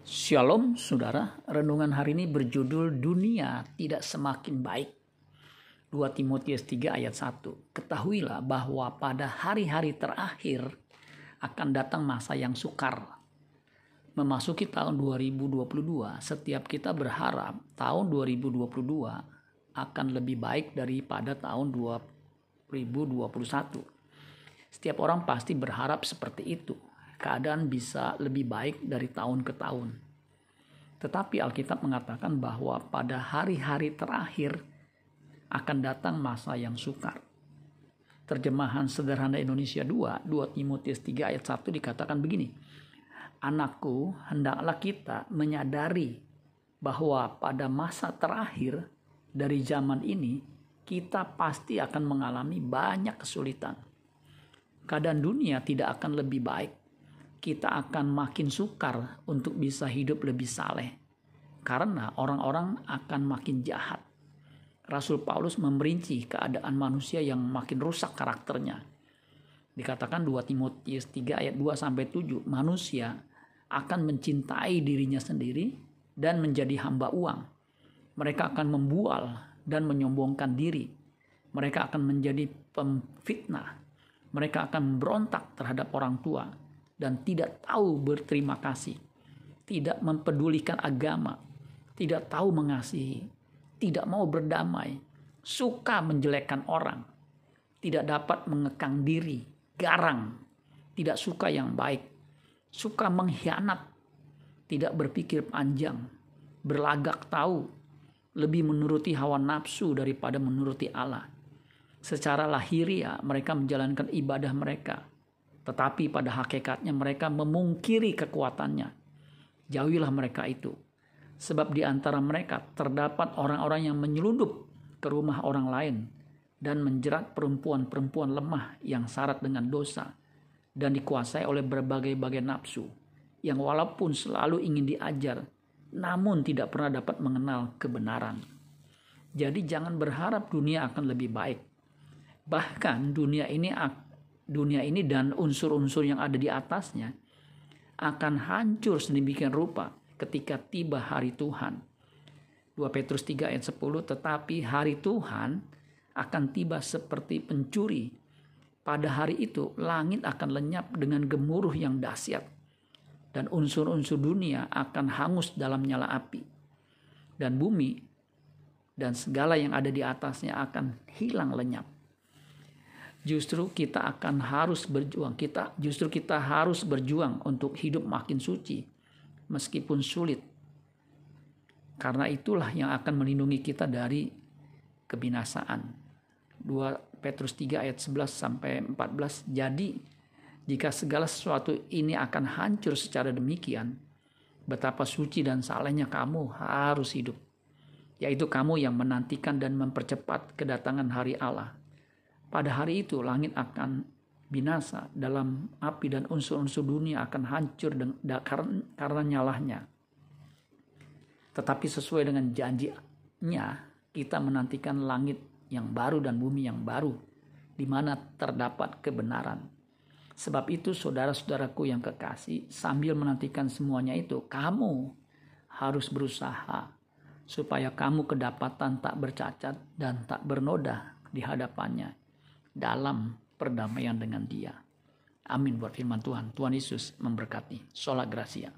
Shalom saudara, renungan hari ini berjudul Dunia Tidak Semakin Baik. 2 Timotius 3 ayat 1. Ketahuilah bahwa pada hari-hari terakhir akan datang masa yang sukar. Memasuki tahun 2022, setiap kita berharap tahun 2022 akan lebih baik daripada tahun 2021. Setiap orang pasti berharap seperti itu keadaan bisa lebih baik dari tahun ke tahun. Tetapi Alkitab mengatakan bahwa pada hari-hari terakhir akan datang masa yang sukar. Terjemahan sederhana Indonesia 2, 2 Timotius 3 ayat 1 dikatakan begini. Anakku, hendaklah kita menyadari bahwa pada masa terakhir dari zaman ini kita pasti akan mengalami banyak kesulitan. Keadaan dunia tidak akan lebih baik kita akan makin sukar untuk bisa hidup lebih saleh. Karena orang-orang akan makin jahat. Rasul Paulus memerinci keadaan manusia yang makin rusak karakternya. Dikatakan 2 Timotius 3 ayat 2 sampai 7, manusia akan mencintai dirinya sendiri dan menjadi hamba uang. Mereka akan membual dan menyombongkan diri. Mereka akan menjadi pemfitnah. Mereka akan memberontak terhadap orang tua dan tidak tahu berterima kasih, tidak mempedulikan agama, tidak tahu mengasihi, tidak mau berdamai, suka menjelekkan orang, tidak dapat mengekang diri, garang, tidak suka yang baik, suka mengkhianat, tidak berpikir panjang, berlagak tahu, lebih menuruti hawa nafsu daripada menuruti Allah. Secara lahiriah mereka menjalankan ibadah mereka tetapi pada hakikatnya mereka memungkiri kekuatannya. Jauhilah mereka itu. Sebab di antara mereka terdapat orang-orang yang menyelundup ke rumah orang lain dan menjerat perempuan-perempuan lemah yang syarat dengan dosa dan dikuasai oleh berbagai-bagai nafsu yang walaupun selalu ingin diajar namun tidak pernah dapat mengenal kebenaran. Jadi jangan berharap dunia akan lebih baik. Bahkan dunia ini dunia ini dan unsur-unsur yang ada di atasnya akan hancur sedemikian rupa ketika tiba hari Tuhan. 2 Petrus 3 ayat 10 tetapi hari Tuhan akan tiba seperti pencuri. Pada hari itu langit akan lenyap dengan gemuruh yang dahsyat dan unsur-unsur dunia akan hangus dalam nyala api. Dan bumi dan segala yang ada di atasnya akan hilang lenyap justru kita akan harus berjuang. Kita justru kita harus berjuang untuk hidup makin suci meskipun sulit. Karena itulah yang akan melindungi kita dari kebinasaan. 2 Petrus 3 ayat 11 sampai 14. Jadi jika segala sesuatu ini akan hancur secara demikian, betapa suci dan salehnya kamu harus hidup. Yaitu kamu yang menantikan dan mempercepat kedatangan hari Allah pada hari itu langit akan binasa dalam api dan unsur-unsur dunia akan hancur karena nyalahnya. Tetapi sesuai dengan janjinya, kita menantikan langit yang baru dan bumi yang baru, di mana terdapat kebenaran. Sebab itu saudara-saudaraku yang kekasih, sambil menantikan semuanya itu, kamu harus berusaha supaya kamu kedapatan tak bercacat dan tak bernoda di hadapannya dalam perdamaian dengan dia. Amin buat firman Tuhan. Tuhan Yesus memberkati. Sholat Gracia.